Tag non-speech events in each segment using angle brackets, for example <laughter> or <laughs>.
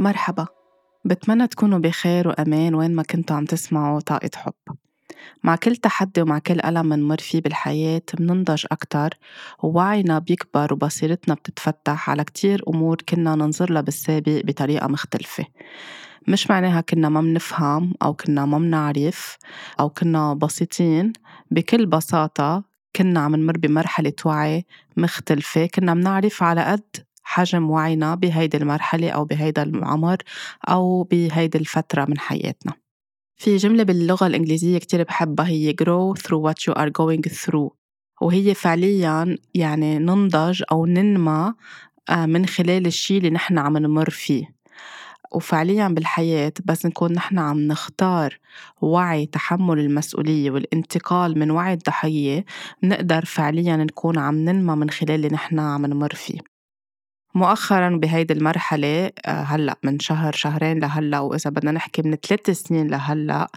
مرحبا. بتمنى تكونوا بخير وأمان وين ما كنتوا عم تسمعوا طاقة حب. مع كل تحدي ومع كل ألم منمر فيه بالحياة مننضج أكتر. ووعينا بيكبر وبصيرتنا بتتفتح على كتير أمور كنا ننظر لها بالسابق بطريقة مختلفة. مش معناها كنا ما منفهم أو كنا ما منعرف أو كنا بسيطين. بكل بساطة كنا عم نمر بمرحلة وعي مختلفة. كنا منعرف على قد حجم وعينا بهيدي المرحلة أو بهيدا العمر أو بهيدي الفترة من حياتنا. في جملة باللغة الإنجليزية كتير بحبها هي grow through what you are going through وهي فعليا يعني ننضج أو ننمى آه، من خلال الشي اللي نحن عم نمر فيه. وفعليا بالحياة بس نكون نحن عم نختار وعي تحمل المسؤولية والانتقال من وعي الضحية نقدر فعليا نكون عم ننمى من خلال اللي نحن عم نمر فيه. مؤخرا بهيدي المرحلة آه، هلأ من شهر شهرين لهلأ وإذا بدنا نحكي من ثلاث سنين لهلأ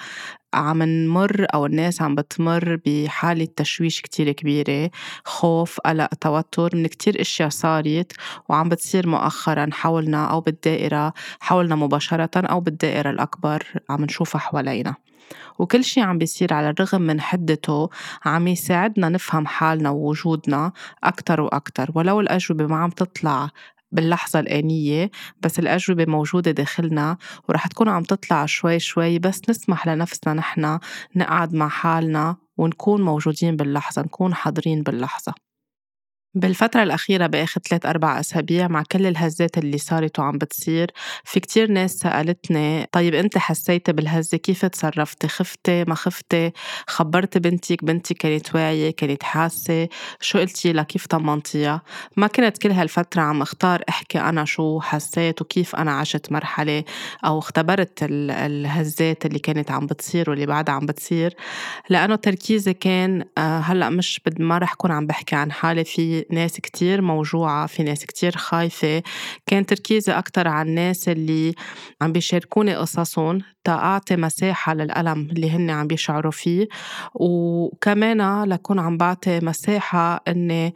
عم نمر أو الناس عم بتمر بحالة تشويش كتير كبيرة خوف قلق توتر من كتير أشياء صارت وعم بتصير مؤخرا حولنا أو بالدائرة حولنا مباشرة أو بالدائرة الأكبر عم نشوفها حوالينا. وكل شي عم بيصير على الرغم من حدته عم يساعدنا نفهم حالنا ووجودنا أكتر وأكتر. ولو الأجوبة ما عم تطلع باللحظة الآنية بس الأجوبة موجودة داخلنا ورح تكون عم تطلع شوي شوي بس نسمح لنفسنا نحن نقعد مع حالنا ونكون موجودين باللحظة نكون حاضرين باللحظة. بالفترة الأخيرة بآخر ثلاث أربع أسابيع مع كل الهزات اللي صارت وعم بتصير في كتير ناس سألتني طيب أنت حسيتي بالهزة؟ كيف تصرفتي خفتي ما خفتي خبرت بنتك؟ بنتك كانت واعية؟ كانت حاسة؟ شو قلتي لها؟ كيف طمنتيها؟ ما كنت كل هالفترة عم أختار أحكي أنا شو حسيت وكيف أنا عشت مرحلة أو اختبرت الهزات اللي كانت عم بتصير واللي بعدها عم بتصير لأنه تركيزي كان آه، هلأ مش ما رح كون عم بحكي عن حالي في ناس كتير موجوعة في ناس كتير خايفة. كان تركيزي أكتر على الناس اللي عم بيشاركوني قصصهم تأعطي مساحة للألم اللي هن عم بيشعروا فيه. وكمان لكون عم بعطي مساحة إني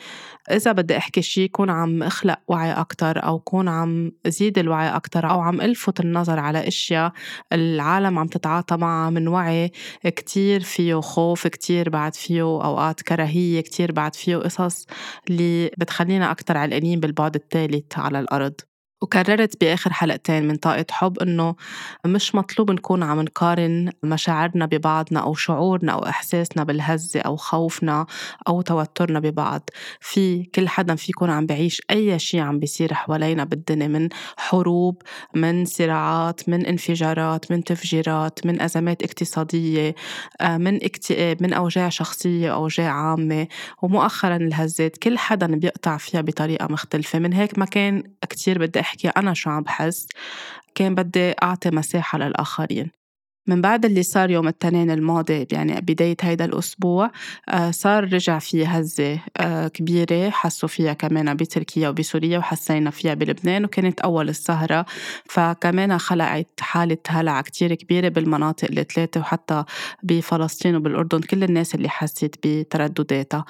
إذا بدي أحكي شي يكون عم أخلق وعي أكتر أو كون عم زيد الوعي أكتر أو عم ألفت النظر على أشياء العالم عم تتعاطى معها من وعي كتير فيه خوف كتير بعد فيه أوقات كراهية كتير بعد فيه قصص اللي بتخلينا أكتر علقانين بالبعد الثالث على الأرض. وكررت بآخر حلقتين من طاقة حب إنه مش مطلوب نكون عم نقارن مشاعرنا ببعضنا أو شعورنا أو إحساسنا بالهزة أو خوفنا أو توترنا ببعض. في كل حدا في يكون عم بعيش أي شيء عم بيصير حوالينا بالدنيا من حروب من صراعات من انفجارات من تفجيرات من أزمات اقتصادية آه، من اكتئاب من أوجاع شخصية أوجاع عامة. ومؤخرا الهزات كل حدا بيقطع فيها بطريقة مختلفة. من هيك ما كان كتير بدي أحكي أنا شو عم بحس كان بدي أعطي مساحة للآخرين. من بعد اللي صار يوم الاثنين الماضي يعني بداية هيدا الأسبوع آه، صار رجع في هزة آه، كبيرة حسوا فيها كمان بتركيا وبسوريا وحسينا فيها بلبنان وكانت أول السهرة. فكمان خلقت حالة هلع كتير كبيرة بالمناطق الثلاثة وحتى بفلسطين وبالأردن كل الناس اللي حست بتردداتها.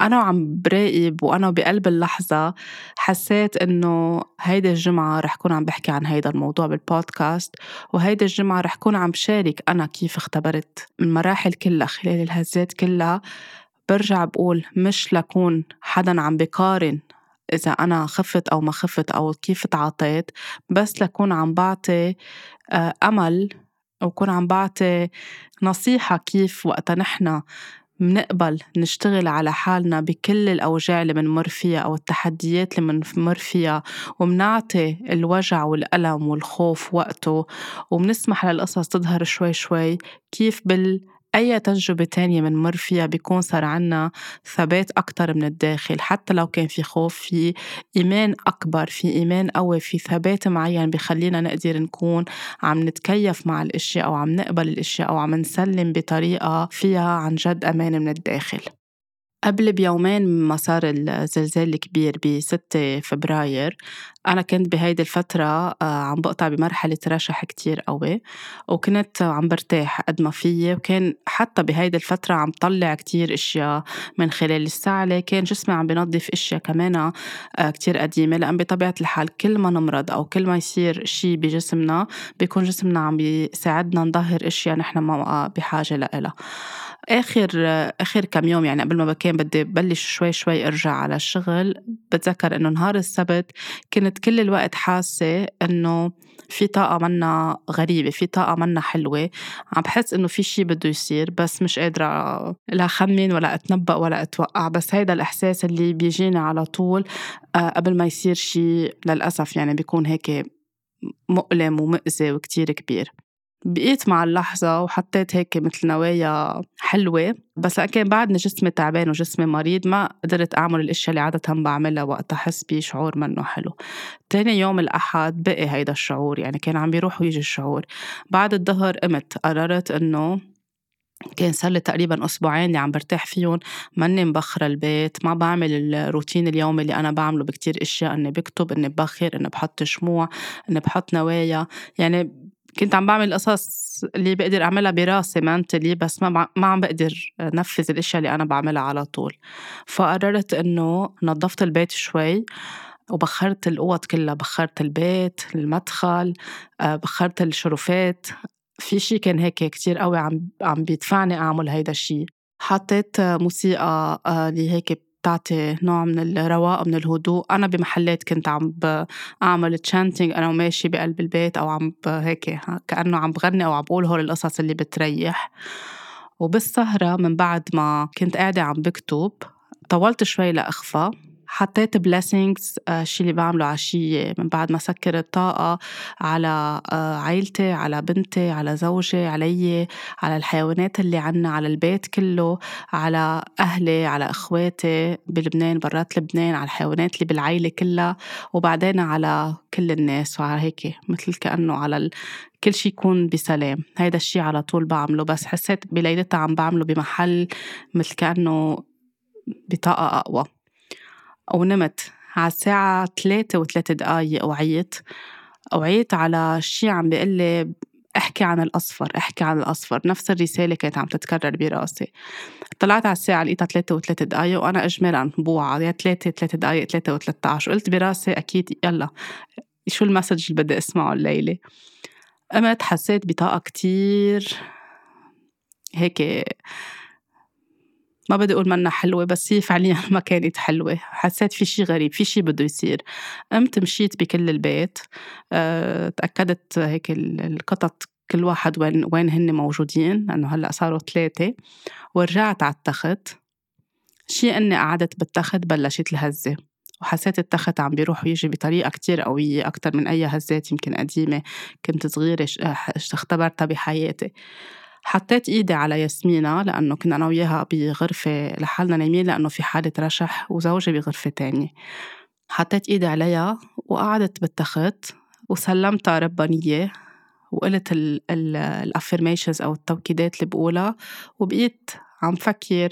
أنا وعم براقب وأنا بقلب اللحظة حسيت إنه هيدي الجمعة رح كون عم بحكي عن هيدا الموضوع بالبودكاست وهيدي الجمعة رح كون عم بشارك بشارك أنا كيف اختبرت المراحل كلها خلال الهزات كلها برجع بقول مش لكون حدا عم بقارن إذا أنا خفت أو ما خفت أو كيف تعاطيت بس لكون عم بعطي آه، أمل وكون عم بعطي نصيحة كيف وقتا نحنا منقبل نشتغل على حالنا بكل الأوجاع اللي منمر فيها أو التحديات اللي منمر فيها ومنعطي الوجع والألم والخوف وقته. ومنسمح للقصص تظهر شوي شوي كيف بال أي تجربة تانية منمر فيها بيكون صار عنا ثبات أكتر من الداخل حتى لو كان في خوف في إيمان أكبر في إيمان قوي في ثبات معين بخلينا نقدر نكون عم نتكيف مع الأشياء أو عم نقبل الأشياء أو عم نسلم بطريقة فيها عن جد أمان من الداخل. قبل بيومين ما صار الزلزال الكبير ب 6 فبراير أنا كنت بهيدي الفترة آه، عم بقطع بمرحلة رشح كتير قوي وكنت عم برتاح قد ما فيي وكان حتى بهيدي الفترة عم طلع كتير إشياء من خلال السعلة كان جسمي عم بنظف إشياء كمان آه، كتير قديمة لأن بطبيعة الحال كل ما نمرض أو كل ما يصير شي بجسمنا بيكون جسمنا عم بيساعدنا نظهر إشياء نحن ما بحاجة لها آخر آخر كم يوم يعني قبل ما كان بدي بلش شوي شوي أرجع على الشغل بتذكر إنه نهار السبت كنت كل الوقت حاسة إنه في طاقة منا غريبة في طاقة منا حلوة. عم بحس إنه في شي بده يصير بس مش قادرة لا خمن ولا أتنبأ ولا أتوقع. بس هيدا الإحساس اللي بيجيني على طول آه، قبل ما يصير شي للأسف يعني بيكون هيك مؤلم ومؤذي وكتير كبير. بقيت مع اللحظة وحطيت هيك مثل نوايا حلوة. بس لكن بعدني جسمي تعبان وجسمي مريض ما قدرت أعمل الأشياء اللي عادة بعملها وقت أحس بشعور منه حلو. تاني يوم الأحد بقي هيدا الشعور يعني كان عم بيروح ويجي الشعور. بعد الظهر قمت قررت إنه كان صار لي تقريبا أسبوعين اللي عم برتاح فيهم. ماني مبخرة البيت ما بعمل الروتين اليومي اللي أنا بعمله بكتير أشياء إني بكتب إني ببخر إني بحط شموع إني بحط نوايا. يعني كنت عم بعمل قصص اللي بقدر أعملها براسي منتلي بس ما ما عم بقدر نفذ الأشياء اللي أنا بعملها على طول. فقررت إنه نظفت البيت شوي وبخرت الأوض كلها بخرت البيت المدخل آه، بخرت الشرفات. في شي كان هيك كتير قوي عم عم بيدفعني أعمل هيدا الشي. حطيت موسيقى آه، اللي هيك بتعطي نوع من الرواق من الهدوء. أنا بمحلات كنت عم أعمل chanting أنا وماشي بقلب البيت أو عم هيك كأنه عم بغني أو عم بقول هول القصص اللي بتريح. وبالسهرة من بعد ما كنت قاعدة عم بكتب طولت شوي لأخفى حطيت blessings آه، الشي اللي بعمله عشية من بعد ما سكر الطاقة على آه، عيلتي على بنتي على زوجي علي على الحيوانات اللي عنا على البيت كله على أهلي على إخواتي بلبنان برات لبنان على الحيوانات اللي بالعيلة كلها وبعدين على كل الناس وعلى هيك مثل كأنه على ال... كل شي يكون بسلام. هيدا الشي على طول بعمله. بس حسيت بليلتها عم بعمله بمحل مثل كأنه بطاقة أقوى. ونمت على الساعة ثلاثة وثلاثة دقايق وعيت. وعيت على شي عم بيقول لي احكي عن الأصفر احكي عن الأصفر. نفس الرسالة كانت عم تتكرر براسي. طلعت على الساعة لقيتها ثلاثة وثلاثة دقايق وأنا إجمالا بوعى. يا ثلاثة ثلاثة دقايق ثلاثة وثلاثة عشر قلت براسي أكيد يلا. شو المسج اللي بدي أسمعه الليلة؟ قمت حسيت بطاقة كتير. هيك ما بدي أقول منا حلوة بس هي فعليا <laughs> ما كانت حلوة. حسيت في شي غريب في شي بده يصير. قمت مشيت بكل البيت. أه تأكدت هيك القطط كل واحد وين وين هن موجودين لأنه هلأ صاروا ثلاثة ورجعت على التخت. شي إني قعدت بالتخت بلشت الهزة. وحسيت التخت عم بيروح ويجي بطريقة كتير قوية أكتر من أي هزات يمكن قديمة. كنت صغيرة اختبرتها بحياتي. حطيت إيدي على ياسمينة لأنه كنا أنا وياها بغرفة لحالنا نايمين لأنه في حالة رشح وزوجي بغرفة تانية. حطيت إيدي عليها وقعدت بالتخت وسلمتها ربانية وقلت ال affirmations أو التوكيدات اللي بقولها وبقيت عم فكر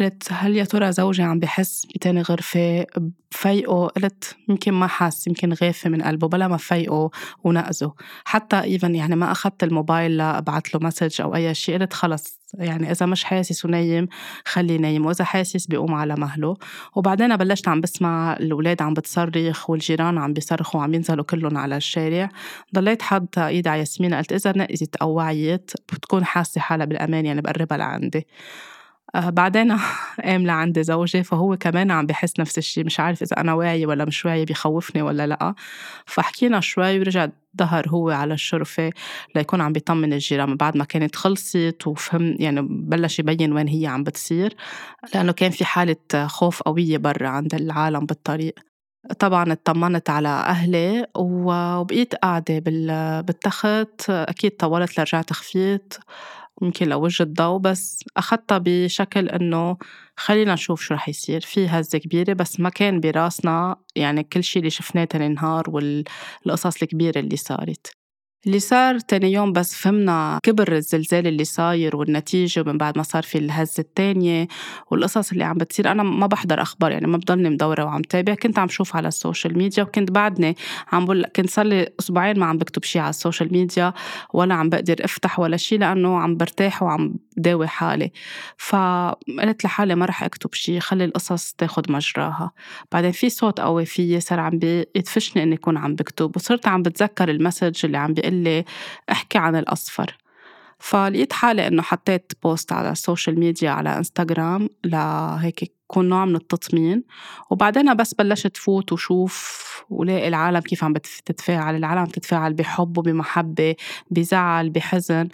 قلت هل يا ترى زوجي عم بحس بتاني غرفة بفيقه قلت يمكن ما حاس يمكن غافة من قلبه بلا ما فيقه ونقزه. حتى even يعني ما أخذت الموبايل لأبعت له message أو أي شيء قلت خلص يعني إذا مش حاسس ونايم خليه نايم وإذا حاسس بيقوم على مهله. وبعدين بلشت عم بسمع الأولاد عم بتصرخ والجيران عم بيصرخوا وعم ينزلوا كلهم على الشارع. ضليت حاطة إيدي على ياسمين قلت إذا نقزت أو وعيت بتكون حاسة حالها بالأمان يعني بقربها لعندي. بعدين <laughs> قام لعند زوجي فهو كمان عم بحس نفس الشيء مش عارف إذا أنا واعية ولا مش واعية بيخوفني ولا لأ. فحكينا شوي ورجع ظهر هو على الشرفة ليكون عم بيطمن الجيران بعد ما كانت خلصت وفهم يعني بلش يبين وين هي عم بتصير لأنه كان في حالة خوف قوية برا عند العالم بالطريق. طبعا اطمنت على أهلي وبقيت قاعدة بالتخت أكيد طولت لرجعت خفيت. يمكن لوجه الضوء بس أخذتها بشكل إنه خلينا نشوف شو رح يصير. في هزة كبيرة بس ما كان براسنا يعني كل شي اللي شفناه تاني نهار والقصص الكبيرة اللي صارت. اللي صار تاني يوم بس فهمنا كبر الزلزال اللي صاير والنتيجة ومن بعد ما صار في الهزة التانية والقصص اللي عم بتصير. أنا ما بحضر أخبار يعني ما بضلني مدورة وعم تابع. كنت عم شوف على ال social media وكنت بعدني عم بقول كنت صار لي أسبوعين ما عم بكتب شيء على ال social media ولا عم بقدر أفتح ولا شيء لأنه عم برتاح وعم داوي حالي. فقلت لحالي ما رح أكتب شيء خلي القصص تاخد مجراها. بعدين في صوت قوي فيي صار عم بيدفشني إني أكون عم بكتب وصرت عم بتذكر ال message اللي عم بيقول لي أحكي عن الأصفر. فلقيت حالي إنه حطيت post على ال social media على انستغرام لهيك يكون نوع من التطمين. وبعدين بس بلشت فوت وشوف ولاقي العالم كيف عم بتتفاعل العالم بتتفاعل بحب وبمحبة بزعل بحزن.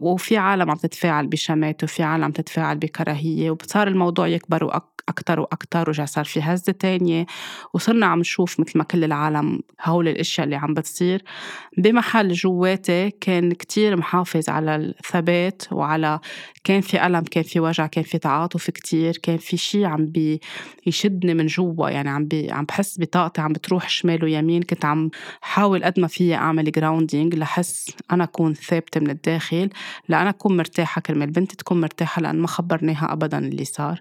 وفي عالم عم تتفاعل بشماتة وفي عالم عم تتفاعل بكراهية. وصار الموضوع يكبر أكتر وأكتر ورجع صار في هزة تانية. وصرنا عم نشوف مثل ما كل العالم هول الأشياء اللي عم بتصير. بمحل جواتي كان كتير محافظ على الثبات وعلى كان في ألم كان في وجع كان في تعاطف كتير كان في شيء عم بيشدني من جوا يعني عم بي عم بحس بطاقتي عم بتروح شمال ويمين كنت عم حاول قد ما فيي أعمل grounding لحس أنا أكون ثابتة من الداخل لأنا أكون مرتاحة كرمال بنتي تكون مرتاحة لأن ما خبرناها أبدا اللي صار.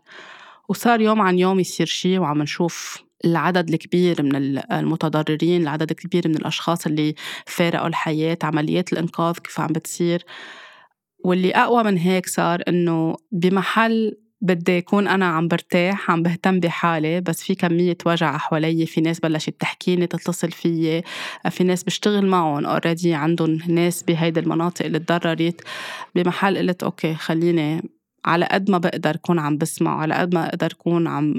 وصار يوم عن يوم يصير شيء وعم نشوف العدد الكبير من المتضررين العدد الكبير من الأشخاص اللي فارقوا الحياة عمليات الإنقاذ كيف عم بتصير. واللي أقوى من هيك صار إنه بمحل بدي أكون أنا عم برتاح عم بهتم بحالي بس في كمية وجع حوالي في ناس بلشت تحكيني تتصل فيي في ناس بشتغل معهم already عندهم ناس بهيدي المناطق اللي تضررت. بمحل قلت okay خليني على قد ما بقدر كون عم بسمع على قد ما أقدر كون عم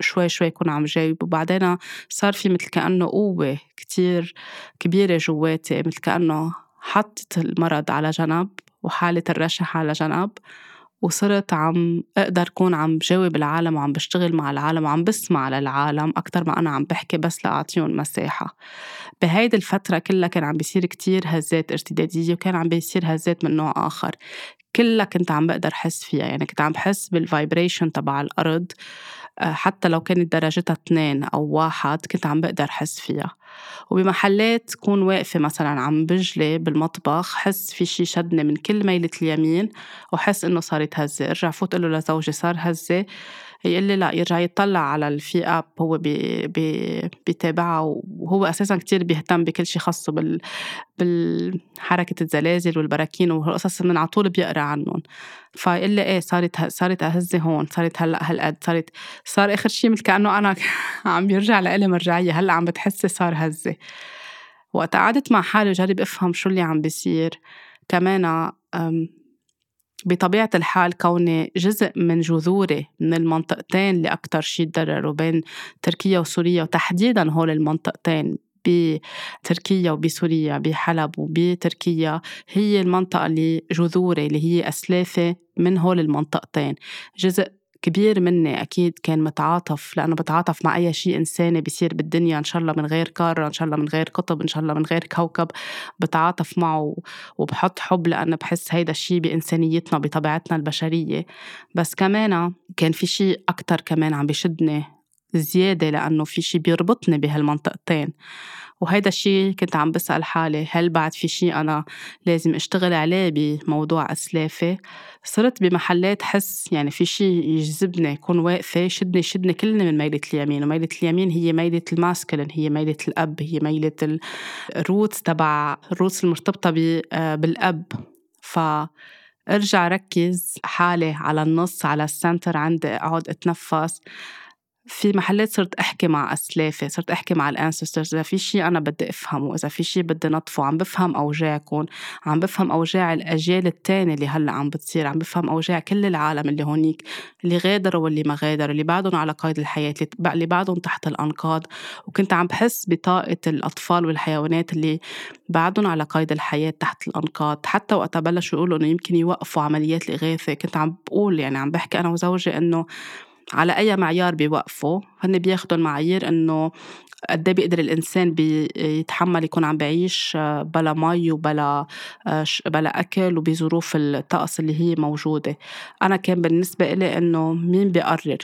شوي شوي كون عم جاوب. وبعدين صار في مثل كأنه قوة كتير كبيرة جواتي مثل كأنه حطت المرض على جنب. وحالة الرشح على جنب وصرت عم أقدر كون عم جاوب العالم وعم بشتغل مع العالم وعم بسمع للعالم أكتر ما أنا عم بحكي بس لأعطيهم مساحة. بهيدي الفترة كلها كان عم بيصير كتير هزات ارتدادية وكان عم بيصير هزات من نوع آخر. كلها كنت عم بقدر حس فيها يعني كنت عم بحس بالفايبريشن تبع الأرض. حتى لو كانت درجتها اثنين أو واحد كنت عم بقدر حس فيها. وبمحلات كون واقفة مثلا عم بجلي بالمطبخ حس في شي شدني من كل ميلة اليمين وحس إنه صارت هزة ارجع فوت له لزوجي صار هزة. يقول لي لا يرجع يطلع على ال في app هو بي بي بيتابعها وهو أساسا كتير بيهتم بكل شيء خاصه بال بالحركة الزلازل والبراكين وهالقصص من على طول بيقرأ عنهم. فيقول لي إيه صارت صارت أهزة هون صارت هلأ هالقد صارت صار آخر شيء مثل كأنه أنا <laughs> عم بيرجع لإلي مرجعية هلأ عم بتحسي صار هزة. وقت قعدت مع حالي وجرب أفهم شو اللي عم بيصير. كمان بطبيعة الحال كوني جزء من جذوري من المنطقتين اللي أكتر شي تضرروا بين تركيا وسوريا وتحديدا هول المنطقتين بتركيا وبسوريا بحلب وبتركيا هي المنطقة اللي جذوري اللي هي أسلافي من هول المنطقتين. جزء كبير مني أكيد كان متعاطف لأنه بتعاطف مع أي شيء إنساني بيصير بالدنيا إن شاء الله من غير قارة إن شاء الله من غير قطب إن شاء الله من غير كوكب. بتعاطف معه وبحط حب لأنه بحس هيدا الشيء بإنسانيتنا بطبيعتنا البشرية. بس كمان كان في شيء أكتر كمان عم بشدني زيادة لأنه في شيء بيربطني بهالمنطقتين. وهيدا الشيء كنت عم بسأل حالي هل بعد في شيء أنا لازم أشتغل عليه بموضوع أسلافي صرت بمحلات حس يعني في شيء يجذبني يكون واقفة يشدني يشدني كلنا من ميلة اليمين وميلة اليمين هي ميلة ال masculine هي ميلة الأب هي ميلة ال roots تبع ال roots المرتبطة آه، بالأب. ف ارجع ركز حالي على النص على ال center عندي أقعد أتنفس. في محلات صرت أحكي مع أسلافي صرت أحكي مع الانسسترز إذا في شيء أنا بدي أفهمه إذا في شيء بدي نطفه عم بفهم اوجاعكم عم بفهم أوجاع الأجيال الثانية اللي هلأ عم بتصير عم بفهم أوجاع كل العالم اللي هونيك اللي غادروا واللي ما غادروا اللي بعدهم على قيد الحياة اللي بعدهم تحت الأنقاض. وكنت عم بحس بطاقة الأطفال والحيوانات اللي بعدهم على قيد الحياة تحت الأنقاض. حتى وقت بلشوا يقولوا إنه يمكن يوقفوا عمليات الإغاثة. كنت عم بقول يعني عم بحكي أنا وزوجي إنه على أي معيار بيوقفوا هن بياخدوا المعايير إنه قد إيه بيقدر الإنسان بيتحمل يكون عم بعيش آه، بلا مي وبلا آه، بلا أكل وبظروف الطقس اللي هي موجودة. أنا كان بالنسبة إلي إنه مين بيقرر؟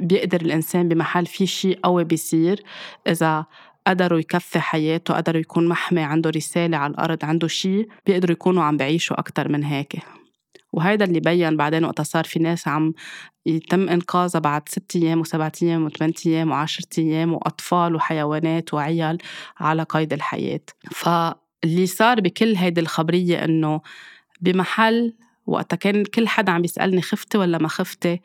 بيقدر الإنسان بمحل في شيء قوي بيصير إذا قدروا يكفي حياته قدروا يكون محمي عنده رسالة على الأرض عنده شيء بيقدروا يكونوا عم بعيشوا أكتر من هيك. وهيدا اللي بين بعدين وقتها صار في ناس عم يتم إنقاذها بعد ست أيام وسبعة أيام وثمانية أيام وعشرة أيام وأطفال وحيوانات وعيال على قيد الحياة. فاللي صار بكل هيدي الخبرية إنه بمحل وقتها كان كل حدا عم بيسألني خفتي ولا ما خفتي؟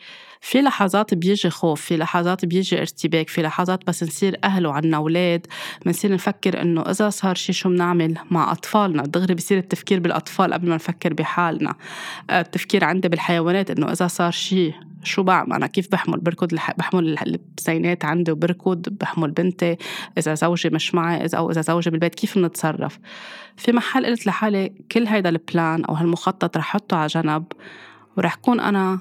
في لحظات بيجي خوف في لحظات بيجي ارتباك في لحظات بس نصير أهل وعنا أولاد بنصير نفكر إنه إذا صار شي شو بنعمل مع أطفالنا؟ دغري بصير التفكير بالأطفال قبل ما نفكر بحالنا. آه، التفكير عندي بالحيوانات إنه إذا صار شي شو بعمل؟ أنا كيف بحمل؟ بركض الح... بحمل البسينات عندي وبركض بحمل بنتي إذا زوجي مش معي إذا أو إذا زوجي بالبيت كيف بنتصرف في محل قلت لحالي كل هيدا البلان أو هالمخطط رح حطه على جنب ورح كون أنا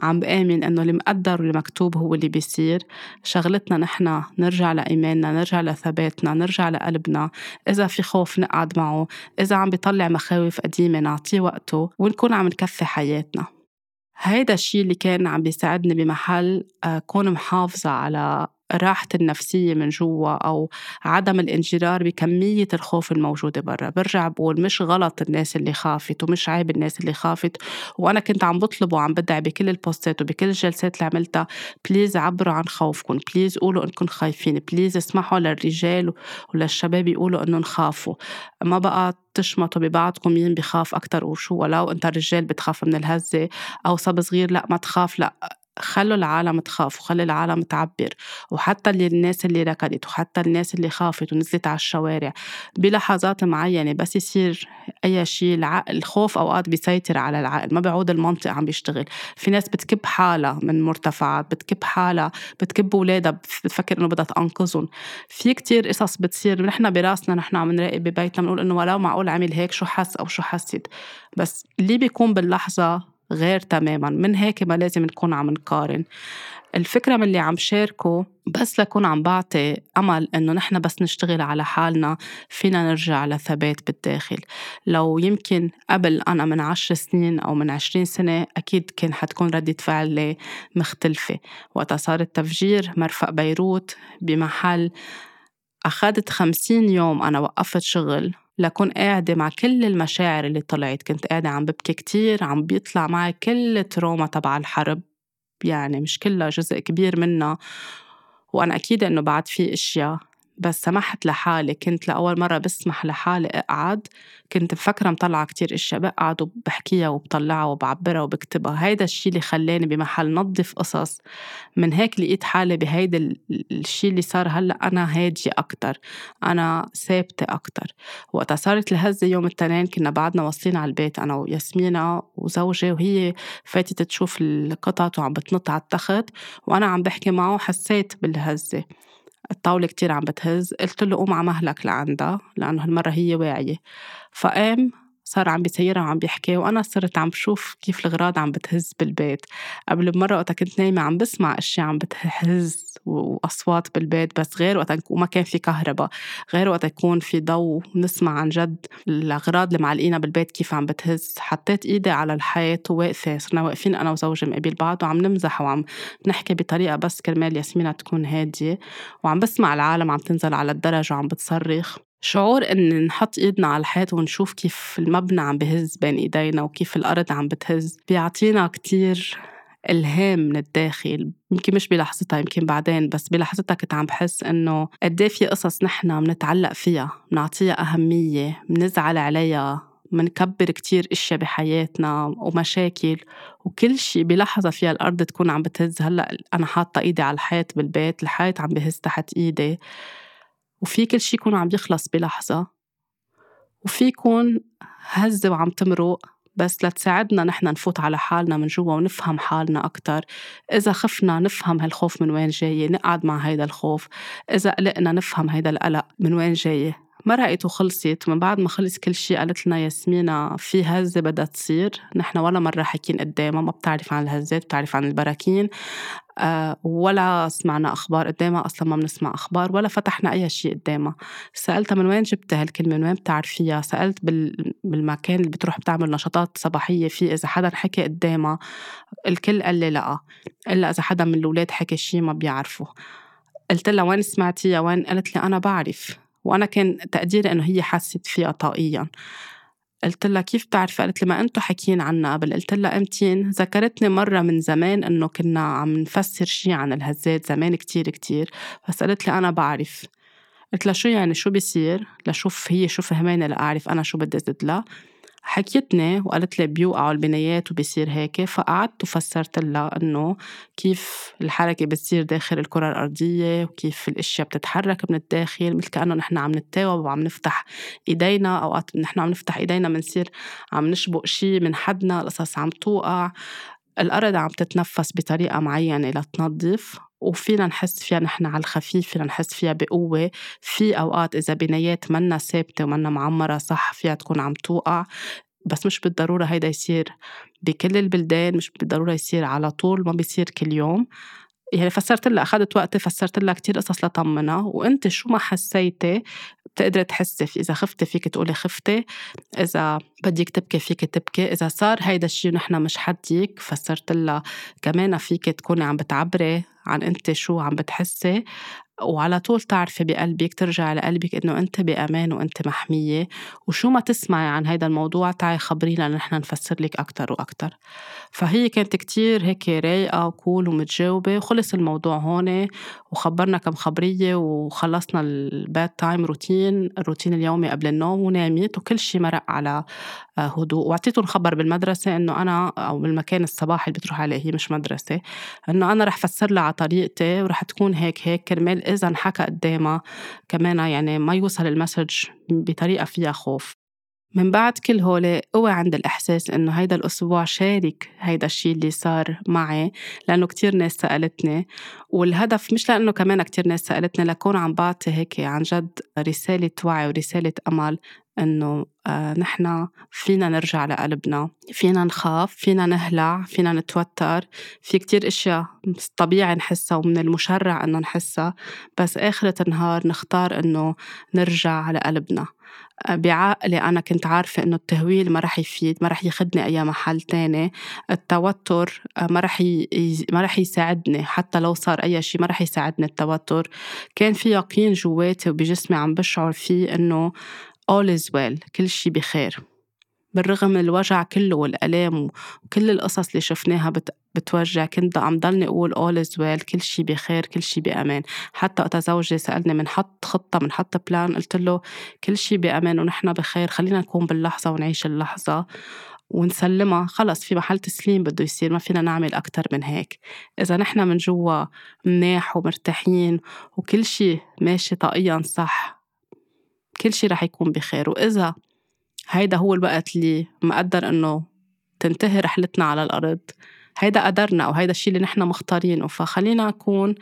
عم بآمن إنه اللي مقدر هو اللي بيصير. شغلتنا نحن نرجع لإيماننا نرجع لثباتنا نرجع لقلبنا. إذا في خوف نقعد معه إذا عم بيطلع مخاوف قديمة نعطيه وقته ونكون عم نكفي حياتنا. هيدا الشيء اللي كان عم بيساعدني بمحل أكون محافظة على راحة النفسية من جوا أو عدم الانجرار بكمية الخوف الموجودة برا. برجع بقول مش غلط الناس اللي خافت ومش عيب الناس اللي خافت. وأنا كنت عم بطلب وعم بدعي بكل البوستات وبكل الجلسات اللي عملتها please عبروا عن خوفكم please قولوا إنكم خايفين please اسمحوا للرجال وللشباب يقولوا إنهم خافوا. ما بقى تشمطوا ببعضكم مين بخاف أكتر وشو. ولو أنت الرجال بتخاف من الهزة أو صب صغير لا ما تخاف لا. خلوا العالم تخاف وخلي العالم تعبر وحتى اللي الناس اللي ركضت وحتى الناس اللي خافت ونزلت على الشوارع. بلحظات معينة بس يصير أي شيء العقل الخوف أوقات بيسيطر على العقل ما بيعود المنطق عم بيشتغل. في ناس بتكب حالها من مرتفعات بتكب حالها بتكب أولادها بتفكر إنه بدها تنقذهم في كتير قصص بتصير نحن براسنا نحن عم نراقب ببيتنا بنقول إنه ولو معقول عمل هيك شو حس أو شو حست؟ بس اللي بيكون باللحظة غير تماما. من هيك ما لازم نكون عم نقارن. الفكرة من اللي عم شاركه بس لكون عم بعطي أمل إنه نحن بس نشتغل على حالنا فينا نرجع لثبات بالداخل. لو يمكن قبل أنا من عشر سنين أو من عشرين سنة أكيد كان حتكون ردة فعلي مختلفة. وقتها صار التفجير مرفق بيروت بمحل. أخذت خمسين يوم أنا وقفت شغل. لكون قاعدة مع كل المشاعر اللي طلعت. كنت قاعدة عم ببكي كتير عم بيطلع معي كل تروما تبع الحرب. يعني مش كلها جزء كبير منها. وأنا أكيد إنه بعد في أشياء بس سمحت لحالي كنت لأول مرة بسمح لحالي أقعد كنت مفكرة مطلعة كتير أشياء بقعد وبحكيها وبطلعها وبعبرها وبكتبها. هيدا الشي اللي خلاني بمحل نظف قصص. من هيك لقيت حالي بهيدا الشي اللي صار هلأ أنا هادية أكتر أنا ثابتة أكتر. وقتها صارت الهزة يوم التنين كنا بعدنا واصلين على البيت أنا وياسمينة وزوجي وهي فاتت تشوف القطط وعم بتنط على التخت وأنا عم بحكي معه حسيت بالهزة. الطاولة كتير عم بتهز قلت له قوم على مهلك لعندها لأنه هالمرة هي واعية. فقام صار عم بيسيرها وعم بيحكي وأنا صرت عم بشوف كيف الأغراض عم بتهز بالبيت. قبل بمرة وقتها كنت نايمة عم بسمع أشياء عم بتهز وأصوات بالبيت بس غير وقت وما كان في كهرباء. غير وقت يكون في ضوء ونسمع عن جد الأغراض اللي معلقينها بالبيت كيف عم بتهز. حطيت إيدي على الحيط وواقفة صرنا واقفين أنا وزوجي مقابل بعض وعم نمزح وعم نحكي بطريقة بس كرمال ياسمينة تكون هادية. وعم بسمع العالم عم تنزل على الدرج وعم بتصرخ. شعور إن نحط إيدنا على الحيط ونشوف كيف المبنى عم بهز بين إيدينا وكيف الأرض عم بتهز بيعطينا كتير إلهام من الداخل. يمكن مش بلحظتها يمكن بعدين بس بلحظتها كنت عم بحس إنه قد في قصص نحن بنتعلق فيها بنعطيها أهمية بنزعل عليها منكبر كتير إشياء بحياتنا ومشاكل وكل شيء بلحظة فيها الأرض تكون عم بتهز. هلأ أنا حاطة إيدي على الحيط بالبيت الحيط عم بهز تحت إيدي. وفي كل شي يكون عم يخلص بلحظة. وفي يكون هزة وعم تمرق بس لتساعدنا نحن نفوت على حالنا من جوا ونفهم حالنا أكتر. إذا خفنا نفهم هالخوف من وين جاي نقعد مع هيدا الخوف. إذا قلقنا نفهم هيدا القلق من وين جاي. مرقت وخلصت. من بعد ما خلص كل شيء قالت لنا ياسمينة في هزة بدها تصير. نحن ولا مرة حكين قدامها ما بتعرف عن الهزات بتعرف عن البراكين. أه ولا سمعنا أخبار قدامها أصلا ما بنسمع أخبار ولا فتحنا أي شيء قدامها. سألتها من وين جبت هالكلمة من وين بتعرفيها؟ سألت بالمكان اللي بتروح بتعمل نشاطات صباحية فيه. إذا حدا حكي قدامها الكل قال لي لأ. إلا إذا حدا من الأولاد حكي شيء ما بيعرفه قلت لها وين سمعتيها؟ وين؟ قالت لي أنا بعرف. وأنا كان تقديري إنه هي حست فيها طاقيا قلت لها كيف بتعرفي؟ قالت لي ما أنتم حكيين عنا قبل، قلت لها أمتين؟ ذكرتني مرة من زمان إنه كنا عم نفسر شي عن الهزات زمان كتير كتير، بس قالت لي أنا بعرف، قلت لها شو يعني شو بيصير؟ لشوف هي شو فهمانة لأعرف أنا شو بدي زد لها حكيتني وقالت لي بيوقعوا البنايات وبيصير هيك فقعدت وفسرت لها إنه كيف الحركة بتصير داخل الكرة الأرضية وكيف الأشياء بتتحرك من الداخل مثل كأنه نحن عم نتاوب وعم نفتح إيدينا أوقات نحن عم نفتح إيدينا بنصير عم نشبق شيء من حدنا القصص عم توقع الأرض عم تتنفس بطريقة معينة لتنظف. وفينا نحس فيها نحن على الخفيف فينا نحس فيها بقوة. في أوقات إذا بنايات منا ثابتة ومنا معمرة صح فيها تكون عم توقع بس مش بالضرورة هيدا يصير. بكل البلدان مش بالضرورة يصير على طول ما بيصير كل يوم. يعني فسرت لها أخذت وقتي فسرت لها كتير قصص لطمنها وأنت شو ما حسيتي بتقدري تحسي في إذا خفتي فيك تقولي خفتي إذا بدك تبكي فيك تبكي إذا صار هيدا الشيء ونحن مش حديك فسرت لها كمان فيك تكوني عم بتعبري عن أنت شو عم بتحسي. وعلى طول تعرفي بقلبك ترجعي لقلبك إنه أنت بأمان وأنت محمية. وشو ما تسمعي عن هذا الموضوع تعي خبرينا نحن نفسر لك أكثر وأكثر فهي كانت كتير هيك رايقة و cool ومتجاوبة وخلص الموضوع هون. وخبرنا كم خبرية وخلصنا ال bedtime routine الروتين اليومي قبل النوم ونامت. وكل شيء مرق على آه، هدوء. وأعطيتهم خبر بالمدرسة إنه أنا أو بالمكان الصباحي اللي بتروح عليه هي مش مدرسة إنه أنا رح فسر لها على طريقتي ورح تكون هيك هيك كرمال اذا انحكى قدامها كمان يعني ما يوصل المسج بطريقة فيها خوف. من بعد كل هول قوي عند الإحساس إنه هيدا الأسبوع شارك هيدا الشيء اللي صار معي لأنه كتير ناس سألتني والهدف مش لأنه كمان كتير ناس سألتني لكون عم بعطي هيك عن جد رسالة وعي ورسالة أمل. إنه آه نحن فينا نرجع لقلبنا فينا نخاف فينا نهلع فينا نتوتر. في كتير إشياء طبيعي نحسها ومن المشرع إنه نحسها بس آخرة النهار نختار إنه نرجع لقلبنا. آه بعقلي أنا كنت عارفة إنه التهويل ما رح يفيد ما رح ياخدني أي محل تاني. التوتر آه ما رح ي... ما رح يساعدني حتى لو صار أي شيء ما رح يساعدني التوتر. كان في يقين جواتي وبجسمي عم بشعر فيه إنه all is well كل شي بخير. بالرغم من الوجع كله والآلام وكل القصص اللي شفناها بت... بتوجع كنت عم ضلني أقول all is well كل شي بخير كل شي بأمان. حتى وقت زوجي سألني منحط خطة منحط بلان قلت له كل شي بأمان ونحن بخير خلينا نكون باللحظة ونعيش اللحظة ونسلمها. خلص في محل تسليم بده يصير ما فينا نعمل أكتر من هيك. إذا نحن من جوا مناح ومرتاحين وكل شي ماشي طاقيا صح كل شي رح يكون بخير. وإذا هيدا هو الوقت اللي مقدر إنه تنتهي رحلتنا على الأرض هيدا قدرنا أو هيدا الشيء اللي نحن مختارينه. فخلينا نكون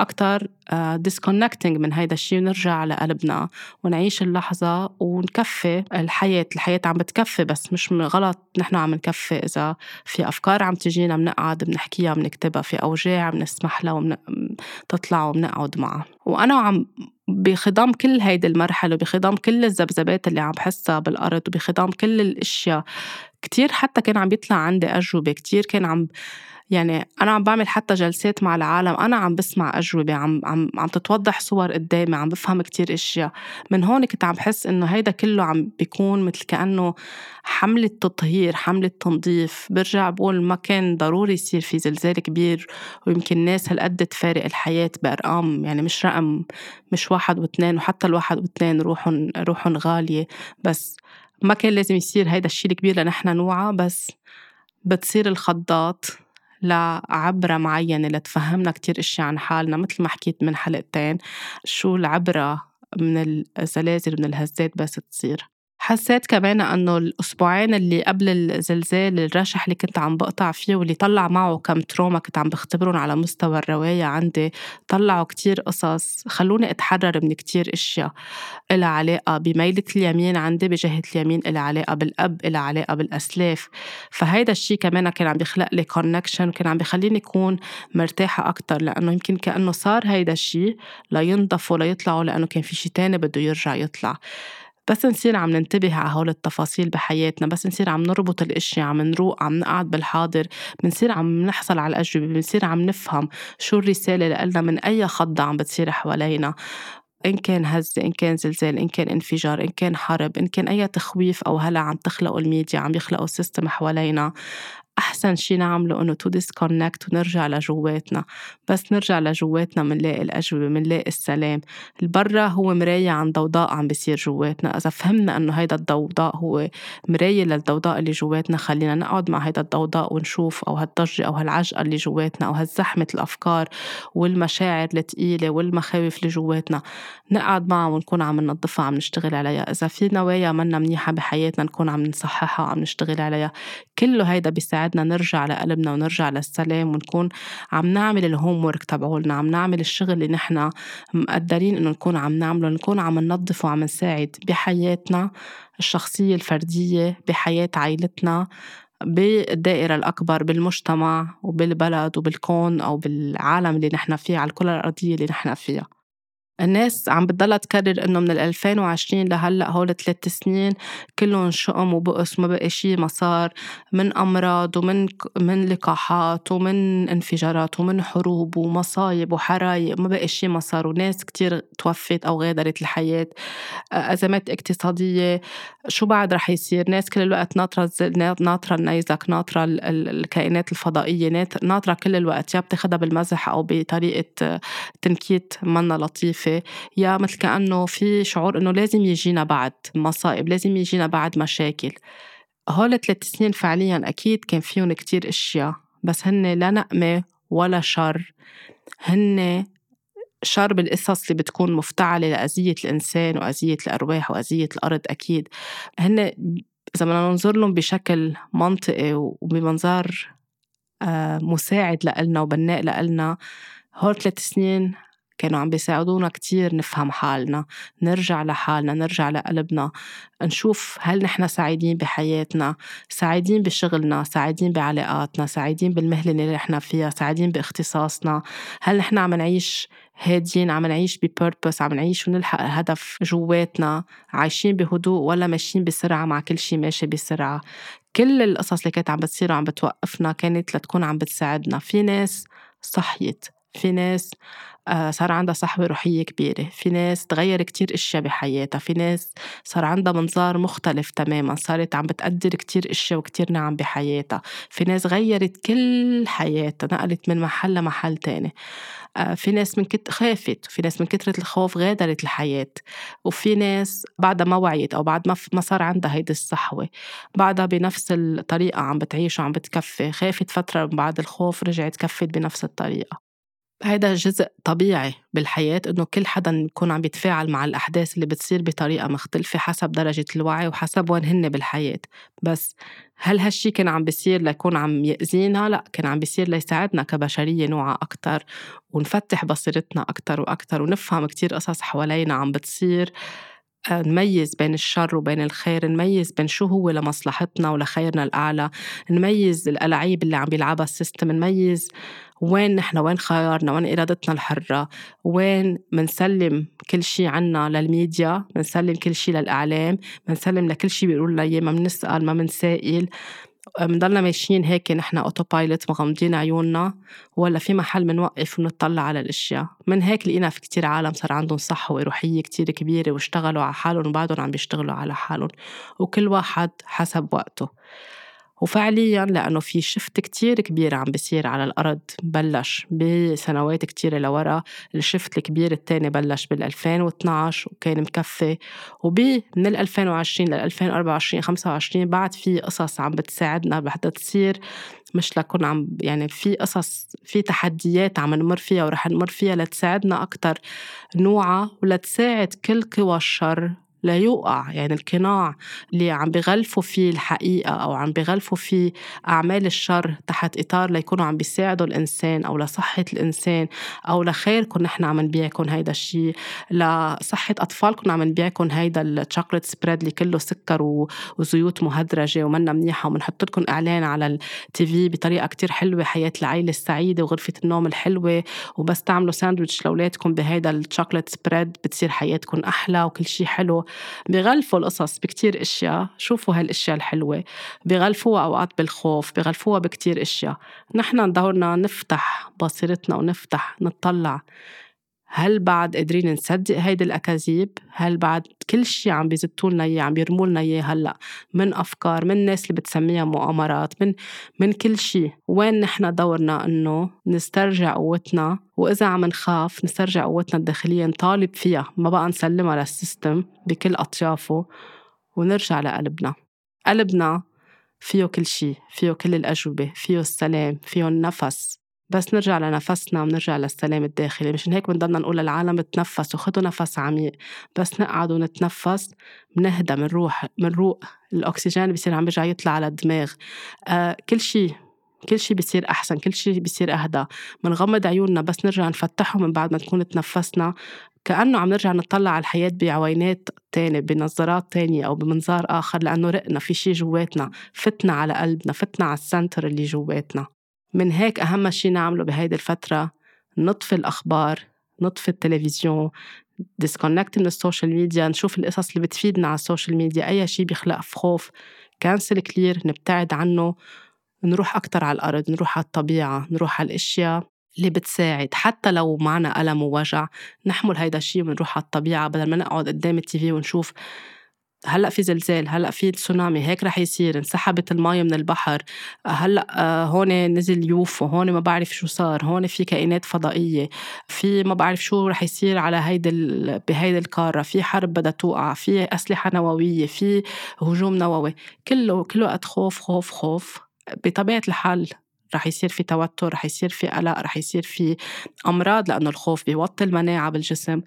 أكتر ديسكونكتنج من هيدا الشيء ونرجع لقلبنا ونعيش اللحظة ونكفي الحياة. الحياة عم بتكفي بس مش غلط. نحن عم نكفي إذا في أفكار عم تجينا بنقعد بنحكيها بنكتبها في أوجاع بنسمح لها ومن... تطلع وبنقعد معها. وأنا عم بخضم كل هيدي المرحلة وبخضم كل الذبذبات اللي عم بحسها بالأرض وبخضم كل الأشياء. كتير حتى كان عم بيطلع عندي أجوبة كتير كان عم يعني أنا عم بعمل حتى جلسات مع العالم أنا عم بسمع أجوبة عم عم عم تتوضح صور قدامي عم بفهم كتير أشياء. من هون كنت عم بحس إنه هيدا كله عم بيكون مثل كأنه حملة تطهير حملة تنظيف. برجع بقول ما كان ضروري يصير في زلزال كبير ويمكن الناس هالقد تفارق الحياة بأرقام. يعني مش رقم مش واحد واثنين وحتى الواحد واثنين روحهم روحهم غالية. بس ما كان لازم يصير هيدا الشيء الكبير لنحن نوعى بس بتصير الخضات لعبرة معينة لتفهمنا كتير اشياء عن حالنا مثل ما حكيت من حلقتين شو العبرة من الزلازل من الهزات بس تصير. حسيت كمان إنه الأسبوعين اللي قبل الزلزال الرشح اللي كنت عم بقطع فيه واللي طلع معه كم trauma كنت عم بختبرهم على مستوى الرواية عندي طلعوا كتير قصص خلوني أتحرر من كتير أشياء إلها علاقة بميلة اليمين عندي بجهة اليمين إلها علاقة بالأب إلها علاقة بالأسلاف. فهيدا الشيء كمان كان عم بيخلق لي connection وكان عم بيخليني أكون مرتاحة أكتر لأنه يمكن كأنه صار هيدا الشيء لينضفوا ليطلعوا لأنه كان في شيء تاني بده يرجع يطلع. بس نصير عم ننتبه على هول التفاصيل بحياتنا بس نصير عم نربط الإشياء عم نروق عم نقعد بالحاضر بنصير عم نحصل على الأجوبة بنصير عم نفهم شو الرسالة لنا من أي خضة عم بتصير حوالينا. إن كان هزة إن كان زلزال إن كان انفجار إن كان حرب إن كان أي تخويف أو هلع عم تخلقه الميديا عم يخلقوا ال system حوالينا. أحسن شي نعمله إنه to disconnect ونرجع لجواتنا. بس نرجع لجواتنا منلاقي الأجوبة منلاقي السلام. البرا هو مراية عن ضوضاء عم بيصير جواتنا. إذا فهمنا إنه هيدا الضوضاء هو مراية للضوضاء اللي جواتنا خلينا نقعد مع هيدا الضوضاء ونشوف أو هالضجة أو هالعجقة اللي جواتنا أو هالزحمة الأفكار والمشاعر الثقيلة والمخاوف اللي جواتنا. نقعد معها ونكون عم ننظفها عم نشتغل عليها. إذا في نوايا منا منيحة بحياتنا نكون عم نصححها وعم نشتغل عليها. كله هيدا بيساعد يساعدنا نرجع لقلبنا ونرجع للسلام ونكون عم نعمل الهوم ورك تبعولنا عم نعمل الشغل اللي نحن مقدرين إنه نكون عم نعمله نكون عم ننظف وعم نساعد بحياتنا الشخصية الفردية بحياة عائلتنا بالدائرة الأكبر بالمجتمع وبالبلد وبالكون أو بالعالم اللي نحن فيه على الكرة الأرضية اللي نحن فيها. الناس عم بتضلها تكرر إنه من 2020 لهلأ هول ثلاث سنين كلهم شؤم وبؤس وما بقى شيء مسار من أمراض ومن من لقاحات ومن انفجارات ومن حروب ومصايب وحرايق ما بقى شيء مسار وناس كتير توفت أو غادرت الحياة. أزمات اقتصادية شو بعد رح يصير؟ ناس كل الوقت ناطرة ناطرة النيزك ناطرة الكائنات الفضائية ناطرة كل الوقت يا بتاخدها بالمزح أو بطريقة تنكيت منا لطيفة. مختلفة يا مثل كأنه في شعور إنه لازم يجينا بعد مصائب لازم يجينا بعد مشاكل. هول ثلاث سنين فعليا أكيد كان فيهم كتير أشياء بس هن لا نقمة ولا شر. هن شر بالقصص اللي بتكون مفتعلة لأذية الإنسان وأذية الأرواح وأذية الأرض أكيد. هن إذا بدنا ننظر لهم بشكل منطقي وبمنظار آه، مساعد لإلنا وبناء لإلنا هول ثلاث سنين كانوا عم بيساعدونا كتير نفهم حالنا نرجع لحالنا نرجع لقلبنا نشوف هل نحن سعيدين بحياتنا سعيدين بشغلنا سعيدين بعلاقاتنا سعيدين بالمهنة اللي نحن فيها سعيدين باختصاصنا. هل نحن عم نعيش هادين عم نعيش ببيربس عم نعيش ونلحق الهدف جواتنا عايشين بهدوء ولا ماشيين بسرعة مع كل شي ماشي بسرعة؟ كل القصص اللي كانت عم بتصير وعم بتوقفنا كانت لتكون عم بتساعدنا. في ناس صحيت في ناس صار عندها صحوة روحية كبيرة. في ناس تغير كتير إشياء بحياتها. في ناس صار عندها منظار مختلف تماما. صارت عم بتقدر كتير إشياء وكتير نعم بحياتها. في ناس غيرت كل حياتها نقلت من محل لمحل تاني. آه، في ناس من كت خافت. في ناس من كترة الخوف غادرت الحياة. وفي ناس بعدها ما وعيت أو بعد ما صار عندها هيدي الصحوة بعدها بنفس الطريقة عم بتعيش وعم بتكفي. خافت فترة بعد الخوف رجعت كفت بنفس الطريقة. هيدا جزء طبيعي بالحياة إنه كل حدا يكون عم بيتفاعل مع الأحداث اللي بتصير بطريقة مختلفة حسب درجة الوعي وحسب وين هن بالحياة بس هل هالشي كان عم بيصير ليكون عم يأذينا؟ لا كان عم بيصير ليساعدنا كبشرية نوعا أكتر ونفتح بصيرتنا أكتر وأكتر ونفهم كتير قصص حوالينا عم بتصير آه، نميز بين الشر وبين الخير نميز بين شو هو لمصلحتنا ولخيرنا الأعلى نميز الألعاب اللي عم بيلعبها ال system نميز وين نحن وين خيارنا وين إرادتنا الحرة وين منسلم كل شيء عنا للميديا منسلم كل شيء للإعلام منسلم لكل شيء بيقولوا لنا إياه ما منسأل ما منسائل. بنضلنا ماشيين هيك نحن auto pilot مغمضين عيوننا ولا في محل بنوقف ونطلع على الأشياء. من هيك لقينا في كتير عالم صار عندهم صحوه روحيه كتير كبيرة واشتغلوا على حالهم وبعدهم عم بيشتغلوا على حالهم. وكل واحد حسب وقته. وفعليا لأنه في شفت كتير كبير عم بيصير على الأرض بلش بسنوات كتيرة لورا الشفت الكبير التاني بلش بال 2012 وكان مكفي وبي من ال 2020 لل 2024 25 بعد في قصص عم بتساعدنا بحتى تصير مش لكون عم يعني في قصص في تحديات عم نمر فيها ورح نمر فيها لتساعدنا أكتر نوعى ولتساعد كل قوى الشر لا يوقع يعني القناع اللي عم بغلفوا فيه الحقيقة أو عم بغلفوا فيه أعمال الشر تحت إطار ليكونوا عم بيساعدوا الإنسان أو لصحة الإنسان أو لخيركم نحن عم نبيعكم هيدا الشيء لصحة أطفالكم عم نبيعكم هيدا الشوكليت سبريد اللي كله سكر وزيوت مهدرجة ومنا منيحة وبنحط لكم إعلان على التي في بطريقة كتير حلوة حياة العيلة السعيدة وغرفة النوم الحلوة وبس تعملوا ساندويتش لأولادكم بهيدا ال chocolate spread بتصير حياتكم أحلى وكل شيء حلو. بغلفوا القصص بكتير إشياء شوفوا هالإشياء الحلوة. بغلفوها أوقات بالخوف بغلفوها بكتير إشياء. نحن دورنا نفتح بصيرتنا ونفتح نطلع. هل بعد قادرين نصدق هيدي الأكاذيب؟ هل بعد كل شيء عم بيزتوا لنا إياه عم بيرموا لنا إياه هلأ؟ من أفكار من الناس اللي بتسميها مؤامرات من من كل شيء وين نحن دورنا إنه نسترجع قوتنا؟ وإذا عم نخاف نسترجع قوتنا الداخلية نطالب فيها. ما بقى نسلمها للسيستم بكل أطيافه ونرجع لقلبنا. قلبنا فيه كل شيء فيه كل الأجوبة فيه السلام فيه النفس. بس نرجع لنفسنا ونرجع للسلام الداخلي مشان هيك بنضلنا نقول للعالم تنفسوا خدوا نفس عميق بس نقعد ونتنفس بنهدى بنروح بنروق الأكسجين بصير عم بيرجع يطلع على الدماغ. آه كل شيء كل شيء بيصير أحسن كل شيء بيصير أهدى. بنغمض عيوننا بس نرجع نفتحهم من بعد ما نكون تنفسنا كأنه عم نرجع نطلع على الحياة بعوينات تانية بنظارات تانية أو بمنظار آخر لأنه رقنا في شيء جواتنا فتنا على قلبنا فتنا على السنتر اللي جواتنا. من هيك أهم شيء نعمله بهيدي الفترة نطفي الأخبار نطفي التلفزيون disconnect من ال social media نشوف القصص اللي بتفيدنا على ال social media أي شيء بيخلق خوف cancel clear نبتعد عنه نروح أكتر على الأرض نروح على الطبيعة نروح على الأشياء اللي بتساعد. حتى لو معنا ألم ووجع نحمل هيدا الشيء ونروح على الطبيعة بدل ما نقعد قدام ال TV ونشوف هلأ في زلزال هلأ في تسونامي هيك رح يصير انسحبت المي من البحر هلأ آه، هون نزل UFO هون ما بعرف شو صار هون في كائنات فضائية في ما بعرف شو رح يصير على هيدي بهيدي القارة في حرب بدها توقع في أسلحة نووية في هجوم نووي كله كل وقت خوف خوف خوف بطبيعة الحال رح يصير في توتر رح يصير في قلق رح يصير في أمراض لأنه الخوف بيوطي المناعة بالجسم.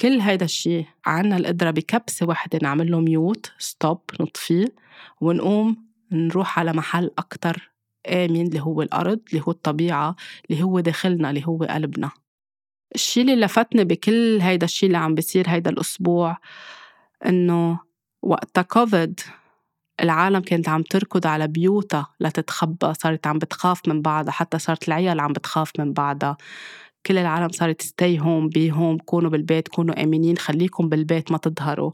كل هيدا الشيء عنا القدرة بكبسة واحدة نعمل له mute stop نطفيه ونقوم نروح على محل أكتر آمن اللي هو الأرض اللي هو الطبيعة اللي هو داخلنا اللي هو قلبنا. الشيء اللي لفتني بكل هيدا الشيء اللي عم بيصير هيدا الأسبوع إنه وقت كوفيد العالم كانت عم تركض على بيوتها لتتخبى صارت عم بتخاف من بعضها حتى صارت العيال عم بتخاف من بعضها. كل العالم صارت ستي هوم بي هوم كونوا بالبيت كونوا آمنين خليكم بالبيت ما تظهروا.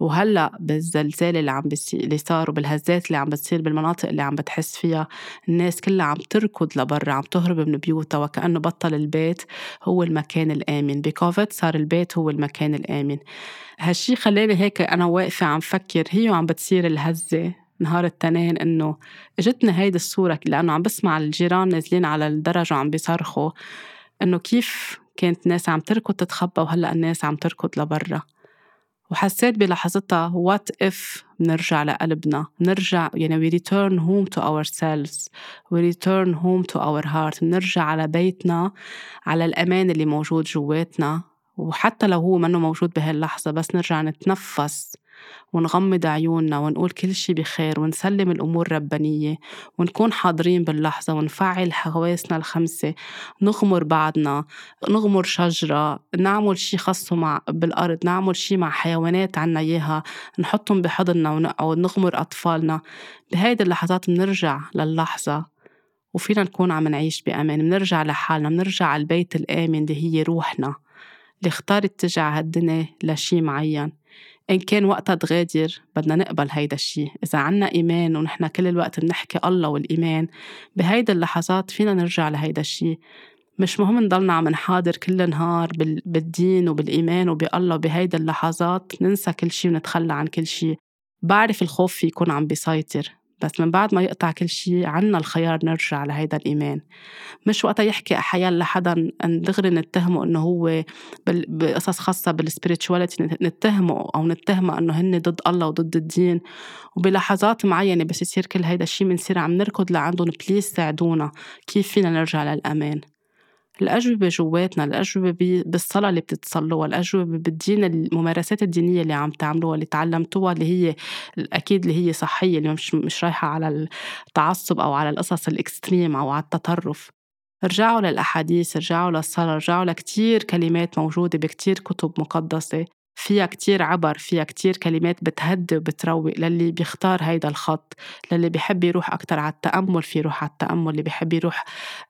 وهلأ بالزلزال اللي عم بيصير اللي صار وبالهزات اللي عم بتصير بالمناطق اللي عم بتحس فيها الناس كلها عم تركض لبرا عم تهرب من بيوتها وكأنه بطل البيت هو المكان الآمن. بكوفيد صار البيت هو المكان الآمن. هالشي خلاني هيك أنا واقفة عم فكر هي وعم بتصير الهزة. نهار التنين إنه إجتني هيدي الصورة لأنه عم بسمع الجيران نازلين على الدرج وعم بيصرخوا. إنه كيف كانت الناس عم تركض تتخبى وهلأ الناس عم تركض لبرا. وحسيت بلحظتها what if بنرجع لقلبنا نرجع يعني we return home to ourselves we return home to our heart بنرجع على بيتنا على الأمان اللي موجود جواتنا. وحتى لو هو منه موجود بهاللحظة بس نرجع نتنفس. ونغمض عيوننا ونقول كل شي بخير ونسلم الأمور ربانية ونكون حاضرين باللحظة ونفعل حواسنا الخمسة نغمر بعضنا نغمر شجرة نعمل شي خاصه مع بالأرض نعمل شي مع حيوانات عنا إياها نحطهم بحضننا ونقعد نغمر أطفالنا. بهيدي اللحظات بنرجع للحظة وفينا نكون عم نعيش بأمان بنرجع لحالنا بنرجع على البيت الآمن اللي هي روحنا اللي اختارت تجع هالدنيا لشي معين. إن كان وقتها تغادر بدنا نقبل هيدا الشي. إذا عنا إيمان ونحن كل الوقت بنحكي الله والإيمان بهيدا اللحظات فينا نرجع لهيدا الشي. مش مهم نضلنا عم نحاضر كل نهار بالدين وبالإيمان وبالله وبهيدا اللحظات ننسى كل شي ونتخلى عن كل شي. بعرف الخوف في يكون عم بيسيطر. بس من بعد ما يقطع كل شيء عنا الخيار نرجع لهيدا الإيمان. مش وقتها يحكي أحيانا لحدا دغري نتهمه إنه هو بقصص خاصة بالسبirituality نتهمه أو نتهمه إنه هن ضد الله وضد الدين. وبلحظات معينة بس يصير كل هيدا الشيء بنصير عم نركض لعندهم بليز ساعدونا كيف فينا نرجع للأمان؟ الأجوبة جواتنا الأجوبة بالصلاة اللي بتتصلوها الأجوبة بالدين الممارسات الدينية اللي عم تعملوها اللي تعلمتوها اللي هي أكيد اللي هي صحية اللي مش, مش رايحة على التعصب أو على القصص الإكستريم أو على التطرف. رجعوا للأحاديث رجعوا للصلاة رجعوا لكتير كلمات موجودة بكتير كتب مقدسة. فيها كتير عبر فيها كتير كلمات بتهدي وبتروق للي بيختار هيدا الخط للي بيحب يروح أكتر على التأمل في يروح على التأمل اللي بيحب يروح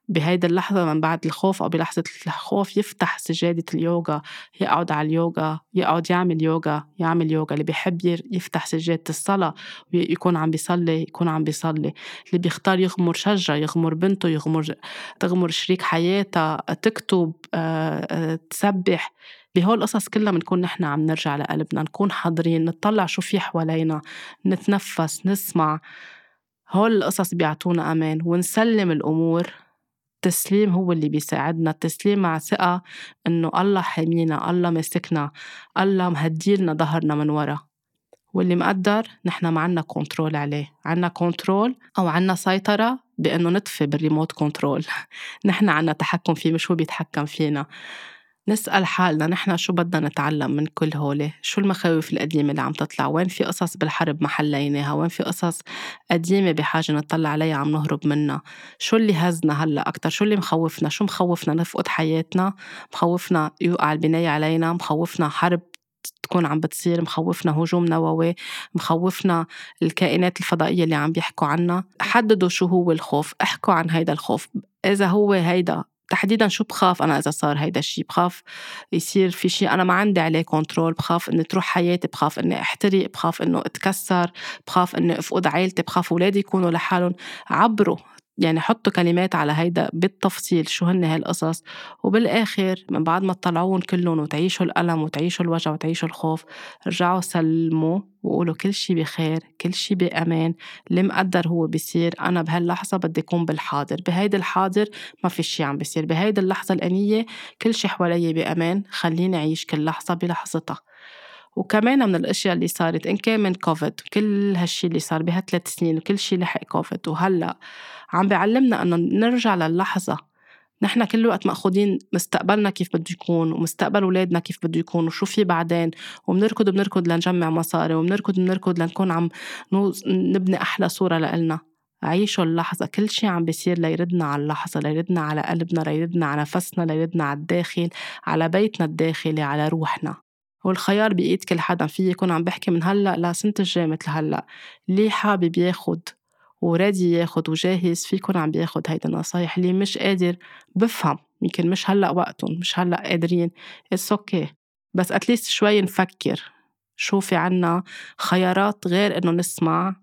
بهيدي اللحظة من بعد الخوف أو بلحظة الخوف يفتح سجادة اليوغا يقعد على اليوغا يقعد يعمل يوغا يعمل يوغا اللي بيحب يفتح سجادة الصلاة ويكون عم بيصلي يكون عم بيصلي اللي بيختار يغمر شجرة يغمر بنته يغمر تغمر شريك حياتها تكتب آه، آه، تسبح. بهول القصص كلها بنكون نحن عم نرجع لقلبنا نكون حاضرين نطلع شو في حوالينا نتنفس نسمع. هول القصص بيعطونا أمان ونسلم الأمور. التسليم هو اللي بيساعدنا التسليم مع ثقة إنه الله حامينا الله ماسكنا الله مهديلنا ظهرنا من ورا. واللي مقدر نحن ما عنا control عليه عنا control أو عنا سيطرة بأنه نطفي بال remote control <laughs> نحن عنا تحكم فيه مش هو بيتحكم فينا. نسأل حالنا نحن شو بدنا نتعلم من كل هولي شو المخاوف القديمة اللي عم تطلع؟ وين في قصص بالحرب ما حليناها؟ وين في قصص قديمة بحاجة نطلع عليها عم نهرب منها؟ شو اللي هزنا هلأ أكتر؟ شو اللي مخوفنا؟ شو مخوفنا نفقد حياتنا؟ مخوفنا يوقع البناية علينا؟ مخوفنا حرب تكون عم بتصير؟ مخوفنا هجوم نووي؟ مخوفنا الكائنات الفضائية اللي عم بيحكوا عنها؟ حددوا شو هو الخوف احكوا عن هيدا الخوف. إذا هو هيدا تحديدا شو بخاف أنا إذا صار هيدا الشيء بخاف يصير في شيء أنا ما عندي عليه كنترول بخاف إني تروح حياتي بخاف إني أحترق بخاف إنه أتكسر بخاف إني أفقد عائلتي بخاف أولادي يكونوا لحالهم. عبروا. يعني حطوا كلمات على هيدا بالتفصيل شو هن هالقصص وبالآخر من بعد ما تطلعوهم كلهم وتعيشوا الألم وتعيشوا الوجع وتعيشوا الخوف رجعوا سلموا وقولوا كل شي بخير كل شي بأمان اللي مقدر هو بيصير أنا بهاللحظة بدي أكون بالحاضر بهيدا الحاضر ما في شي عم بيصير بهيدا اللحظة الأنية كل شي حوالي بأمان خليني أعيش كل لحظة بلحظتها. وكمان من الأشياء اللي صارت إن كان من كوفيد كل هالشي اللي صار بهالثلاث سنين وكل شي لحق كوفيد وهلأ عم بيعلمنا إنه نرجع للحظة. نحن كل وقت مأخوذين مستقبلنا كيف بده يكون ومستقبل أولادنا كيف بده يكون وشو في بعدين وبنركض بنركض لنجمع مصاري وبنركض بنركض لنكون عم نبني أحلى صورة لإلنا. عيشوا اللحظة كل شي عم بيصير ليردنا على اللحظة ليردنا على قلبنا ليردنا على نفسنا ليردنا على الداخل على بيتنا الداخلي على روحنا. والخيار بإيد كل حدا في يكون عم بحكي من هلأ لسنة الجاي مثل هلأ. اللي حابب ياخد و ready ياخد وجاهز؟ في يكون عم بياخد هيدا النصايح. اللي مش قادر؟ بفهم. يمكن مش هلأ وقتهم مش هلأ قادرين. it's okay. بس at least شوي نفكر. شو في عنا خيارات غير إنه نسمع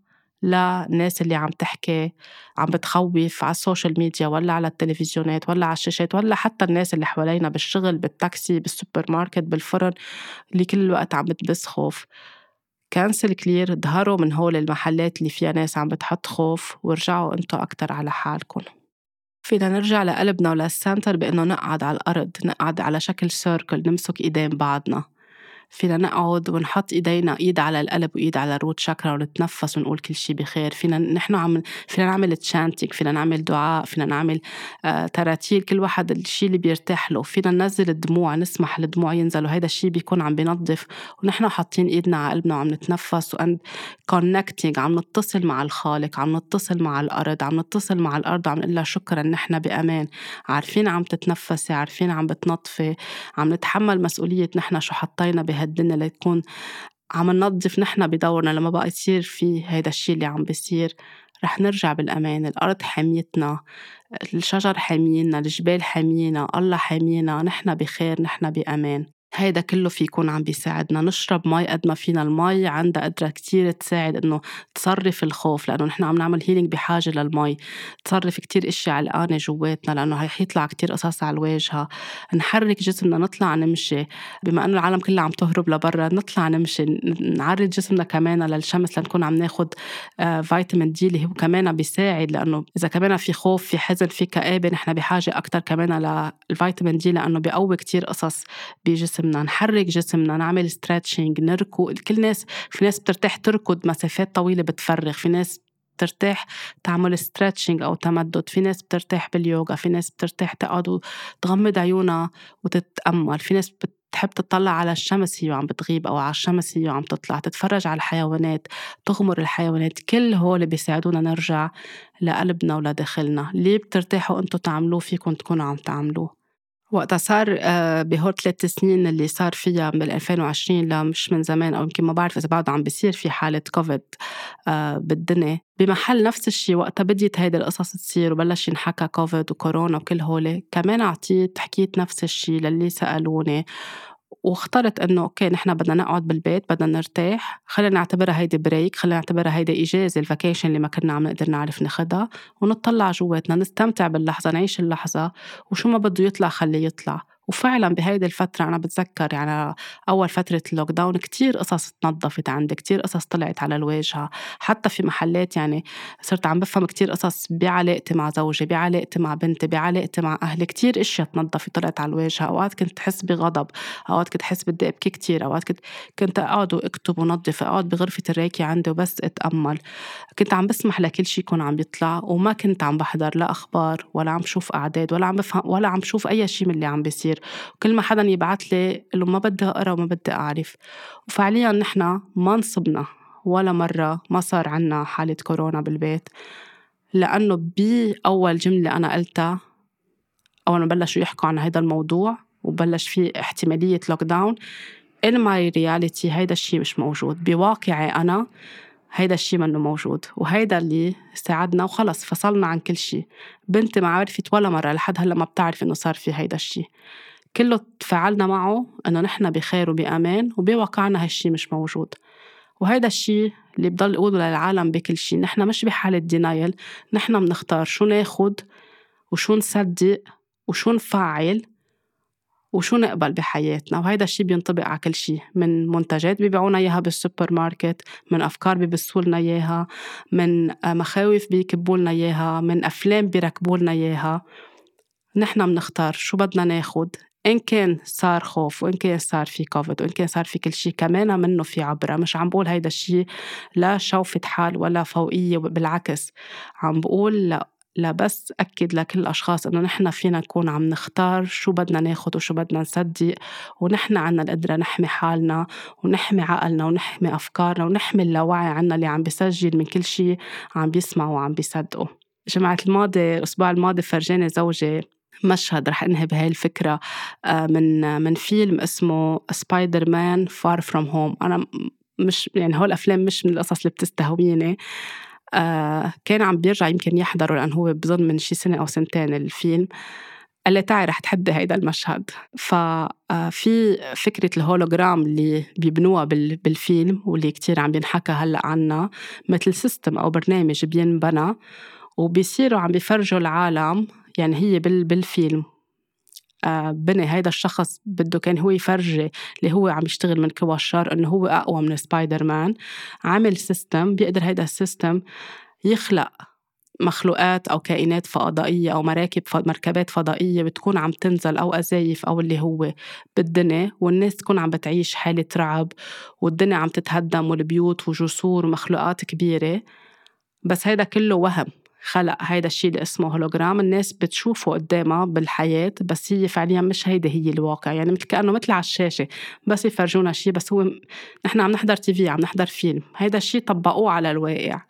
للناس اللي عم تحكي عم بتخوف على ال social media ولا على التلفزيونات ولا على الشاشات ولا حتى الناس اللي حوالينا بالشغل بالتاكسي بالسوبر ماركت بالفرن اللي كل الوقت عم بتبث خوف. cancel clear ظهروا من هول المحلات اللي فيها ناس عم بتحط خوف ورجعوا انتو أكتر على حالكم. فينا نرجع لقلبنا ولل center بإنه نقعد على الأرض نقعد على شكل circle نمسك إيدين بعضنا. فينا نقعد ونحط إيدينا إيد على القلب وإيد على ال root chakra ونتنفس ونقول كل شيء بخير. فينا نحن عم فينا نعمل chanting فينا نعمل دعاء فينا نعمل آه تراتيل. كل واحد الشيء اللي بيرتاح له. فينا ننزل الدموع نسمح الدموع ينزلوا هيدا الشيء بيكون عم بينظف. ونحن حاطين إيدنا على قلبنا وعم نتنفس وان كونكتينج عم نتصل مع الخالق عم نتصل مع الأرض عم نتصل مع الأرض وعم نقول لها شكرا نحن بأمان. عارفين عم تتنفسي عارفين عم بتنظفي عم نتحمل مسؤولية نحن شو حطينا بهالدنيا هالدنيا لتكون عم ننظف نحن بدورنا لما بقى يصير في هيدا الشيء اللي عم بيصير. رح نرجع بالأمان الأرض حميتنا الشجر حامينا الجبال حامينا الله حامينا نحن بخير نحن بأمان. هيدا كله في يكون عم بيساعدنا. نشرب مي قد ما فينا المي عندها قدرة كتير تساعد إنه تصرف الخوف لأنه نحن عم نعمل healing بحاجة للمي. تصرف كتير اشياء علقانة جواتنا لأنه هي حيطلع كتير قصص على الواجهة نحرك جسمنا نطلع نمشي. بما إنه العالم كلها عم تهرب لبرا نطلع نمشي. نعرض جسمنا كمان للشمس لنكون عم ناخد آه، vitamin D اللي هو كمان بيساعد لأنه إذا كمان في خوف في حزن في كآبة نحن بحاجة أكثر كمان لل vitamin D لأنه بيقوي كتير قصص بجسم جسمنا نحرك جسمنا نعمل stretching نركض. كل ناس في ناس بترتاح تركض مسافات طويلة بتفرغ في ناس بترتاح تعمل stretching أو تمدد في ناس بترتاح باليوغا في ناس بترتاح تقعد وتغمض عيونها وتتأمل في ناس بتحب تطلع على الشمس هي وعم بتغيب أو على الشمس هي وعم تطلع تتفرج على الحيوانات تغمر الحيوانات. كل هول بيساعدونا نرجع لقلبنا ولداخلنا. اللي بترتاحوا انتو تعملوه فيكم تكونوا عم تعملوه. وقتها صار آه، بهول ثلاث سنين اللي صار فيها من 2020 لمش من زمان أو يمكن ما بعرف إذا بعده عم بيصير في حالة كوفيد آه، بالدنيا. بمحل نفس الشيء وقتها بديت هيدي القصص تصير وبلش ينحكى كوفيد وكورونا وكل هول كمان أعطيت حكيت نفس الشيء للي سألوني واخترت إنه okay نحن بدنا نقعد بالبيت بدنا نرتاح. خلينا نعتبرها هيدي break خلينا نعتبرها هيدي إجازة ال vacation اللي ما كنا عم نقدر نعرف ناخدها ونطلع جواتنا نستمتع باللحظة نعيش اللحظة وشو ما بده يطلع خليه يطلع. وفعلا بهيدي الفترة أنا بتذكر يعني أول فترة اللوك داون كتير قصص تنظفت عندي كتير قصص طلعت على الواجهة حتى في محلات يعني صرت عم بفهم كتير قصص بعلاقتي مع زوجي بعلاقتي مع بنتي بعلاقتي مع أهلي. كتير أشياء تنظفت طلعت على الواجهة أوقات كنت حس بغضب أوقات كنت حس بدي أبكي كتير. أوقات كنت كنت أقعد وأكتب ونظف أقعد بغرفة الريكي عندي وبس أتأمل. كنت عم بسمح لكل شيء يكون عم بيطلع وما كنت عم بحضر لا أخبار ولا عم شوف أعداد ولا عم بفهم ولا عم شوف أي شيء من اللي عم بيصير. وكل ما حدا يبعت لي له ما بدي أقرأ وما بدي أعرف. وفعليا نحن ما نصبنا ولا مرة ما صار عنا حالة كورونا بالبيت لأنه بأول جملة أنا قلتها أول ما بلشوا يحكوا عن هذا الموضوع وبلش في احتمالية لوك داون in my reality هيدا الشيء مش موجود. بواقعي أنا هيدا الشيء منه موجود وهيدا اللي ساعدنا وخلص فصلنا عن كل شيء بنتي ما عرفت ولا مرة لحد هلأ ما بتعرف إنه صار في هيدا الشيء كله تفاعلنا معه إنه نحن بخير وبأمان وبواقعنا هالشي مش موجود. وهيدا الشيء اللي بضل أقوله للعالم بكل شيء نحن مش بحالة denial نحن بنختار شو ناخد وشو نصدق وشو نفعل. وشو نقبل بحياتنا؟ وهيدا الشيء بينطبق على كل شيء من منتجات بيبيعونا إياها بالسوبر ماركت من أفكار بيبثوا لنا إياها من مخاوف بيكبوا لنا إياها من أفلام بيركبوا لنا إياها. نحن بنختار شو بدنا ناخد. إن كان صار خوف وإن كان صار في كوفيد وإن كان صار في كل شيء كمان منه في عبرة. مش عم بقول هيدا الشيء لا شوفة حال ولا فوقية بالعكس. عم بقول لا لا بس أكد لكل الأشخاص إنه نحن فينا نكون عم نختار شو بدنا ناخد وشو بدنا نصدق ونحن عنا القدرة نحمي حالنا ونحمي عقلنا ونحمي أفكارنا ونحمي اللاوعي عنا اللي عم بيسجل من كل شيء عم بيسمع وعم بيصدقه. جمعة الماضي الأسبوع الماضي فرجاني زوجي مشهد رح انهي بهاي الفكرة آه، من من فيلم اسمه Spider-Man Far From Home أنا مش يعني هول الأفلام مش من القصص اللي بتستهويني. آه كان عم بيرجع يمكن يحضره لأنه هو بظن من شي سنة أو سنتين الفيلم. قال لي تعي رح تحبي هيدا المشهد. ففي آه، فكرة الهولوجرام اللي بيبنوها بالفيلم واللي كتير عم بينحكى هلأ عنها مثل system أو برنامج بينبنى وبيصيروا عم بيفرجوا العالم يعني هي بالفيلم بني هيدا الشخص بده كان هو يفرجي اللي هو عم يشتغل من قوى الشر إنه هو أقوى من سبايدر مان عامل system بيقدر هيدا ال system يخلق مخلوقات أو كائنات فضائية أو مراكب مركبات فضائية بتكون عم تنزل أو أزايف أو اللي هو بالدنيا والناس تكون عم بتعيش حالة رعب والدنيا عم تتهدم والبيوت وجسور ومخلوقات كبيرة. بس هيدا كله وهم. خلق هيدا الشيء اللي اسمه هولوجرام الناس بتشوفه قدامها بالحياة بس هي فعليا مش هيدا هي الواقع. يعني مثل كأنه مثل على الشاشة بس يفرجونا شيء بس هو نحن عم نحضر TV عم نحضر فيلم. هيدا الشيء طبقوه على الواقع.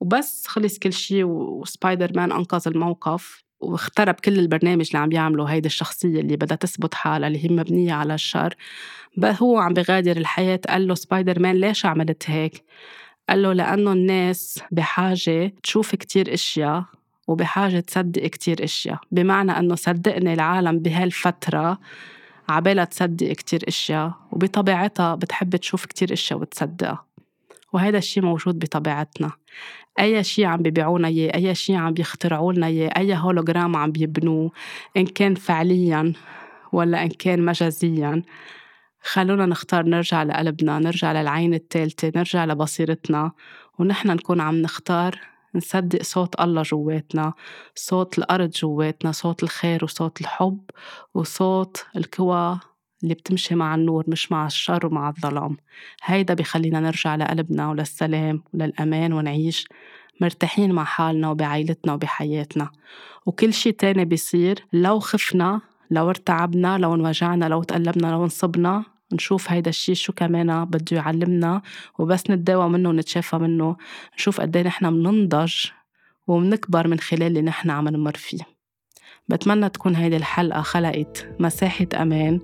وبس خلص كل شيء وسبايدر مان أنقذ الموقف واخترب كل البرنامج اللي عم يعمله هيدي الشخصية اللي بدها تثبت حالها اللي هي مبنية على الشر. هو عم بغادر الحياة قال له سبايدر مان ليش عملت هيك؟ قال له لأنه الناس بحاجة تشوف كتير إشياء وبحاجة تصدق كتير إشياء. بمعنى أنه صدقني العالم بهالفترة عبالها تصدق كتير إشياء وبطبيعتها بتحب تشوف كتير إشياء وتصدقها. وهذا الشيء موجود بطبيعتنا. أي شيء عم بيبيعونا إياه أي شيء عم بيخترعوا لنا إياه أي هولوجرام عم بيبنوه إن كان فعليا ولا إن كان مجازيا خلونا نختار نرجع لقلبنا نرجع للعين الثالثة نرجع لبصيرتنا ونحن نكون عم نختار نصدق صوت الله جواتنا صوت الأرض جواتنا صوت الخير وصوت الحب وصوت القوى اللي بتمشي مع النور مش مع الشر ومع الظلام. هيدا بخلينا نرجع لقلبنا وللسلام وللأمان ونعيش مرتاحين مع حالنا وبعائلتنا وبحياتنا. وكل شي تاني بيصير لو خفنا لو ارتعبنا لو انوجعنا لو تقلبنا لو انصبنا نشوف هيدا الشيء شو كمان بده يعلمنا وبس نتداوى منه ونتشافى منه. نشوف قد إيه نحن مننضج ومنكبر من خلال اللي نحن عم نمر فيه. بتمنى تكون هيدي الحلقة خلقت مساحة أمان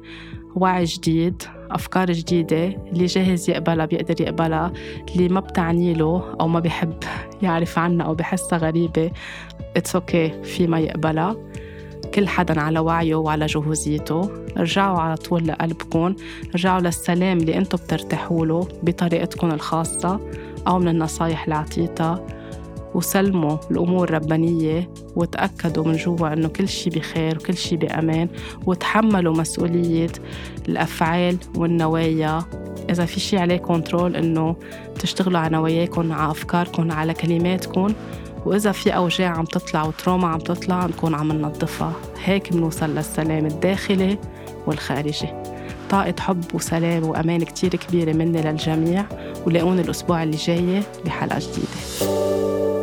وعي جديد أفكار جديدة اللي جاهز يقبلها بيقدر يقبلها اللي ما بتعني له أو ما بيحب يعرف عنها أو بحسها غريبة. it's okay في ما يقبلها. كل حدا على وعيه وعلى جهوزيته. ارجعوا على طول لقلبكم. ارجعوا للسلام اللي أنتم بترتاحوا له بطريقتكم الخاصة أو من النصايح اللي عطيتها وسلموا الأمور ربانية وتأكدوا من جوا إنه كل شي بخير وكل شي بأمان. وتحملوا مسؤولية الأفعال والنوايا. إذا في شي عليه كنترول إنه تشتغلوا على نواياكم على أفكاركم على كلماتكم. وإذا في أوجاع عم تطلع وتروما عم تطلع نكون عم ننظفها. هيك بنوصل للسلام الداخلي والخارجي. طاقة حب وسلام وأمان كتير كبيرة مني للجميع ولاقوني الأسبوع اللي جاي بحلقة جديدة.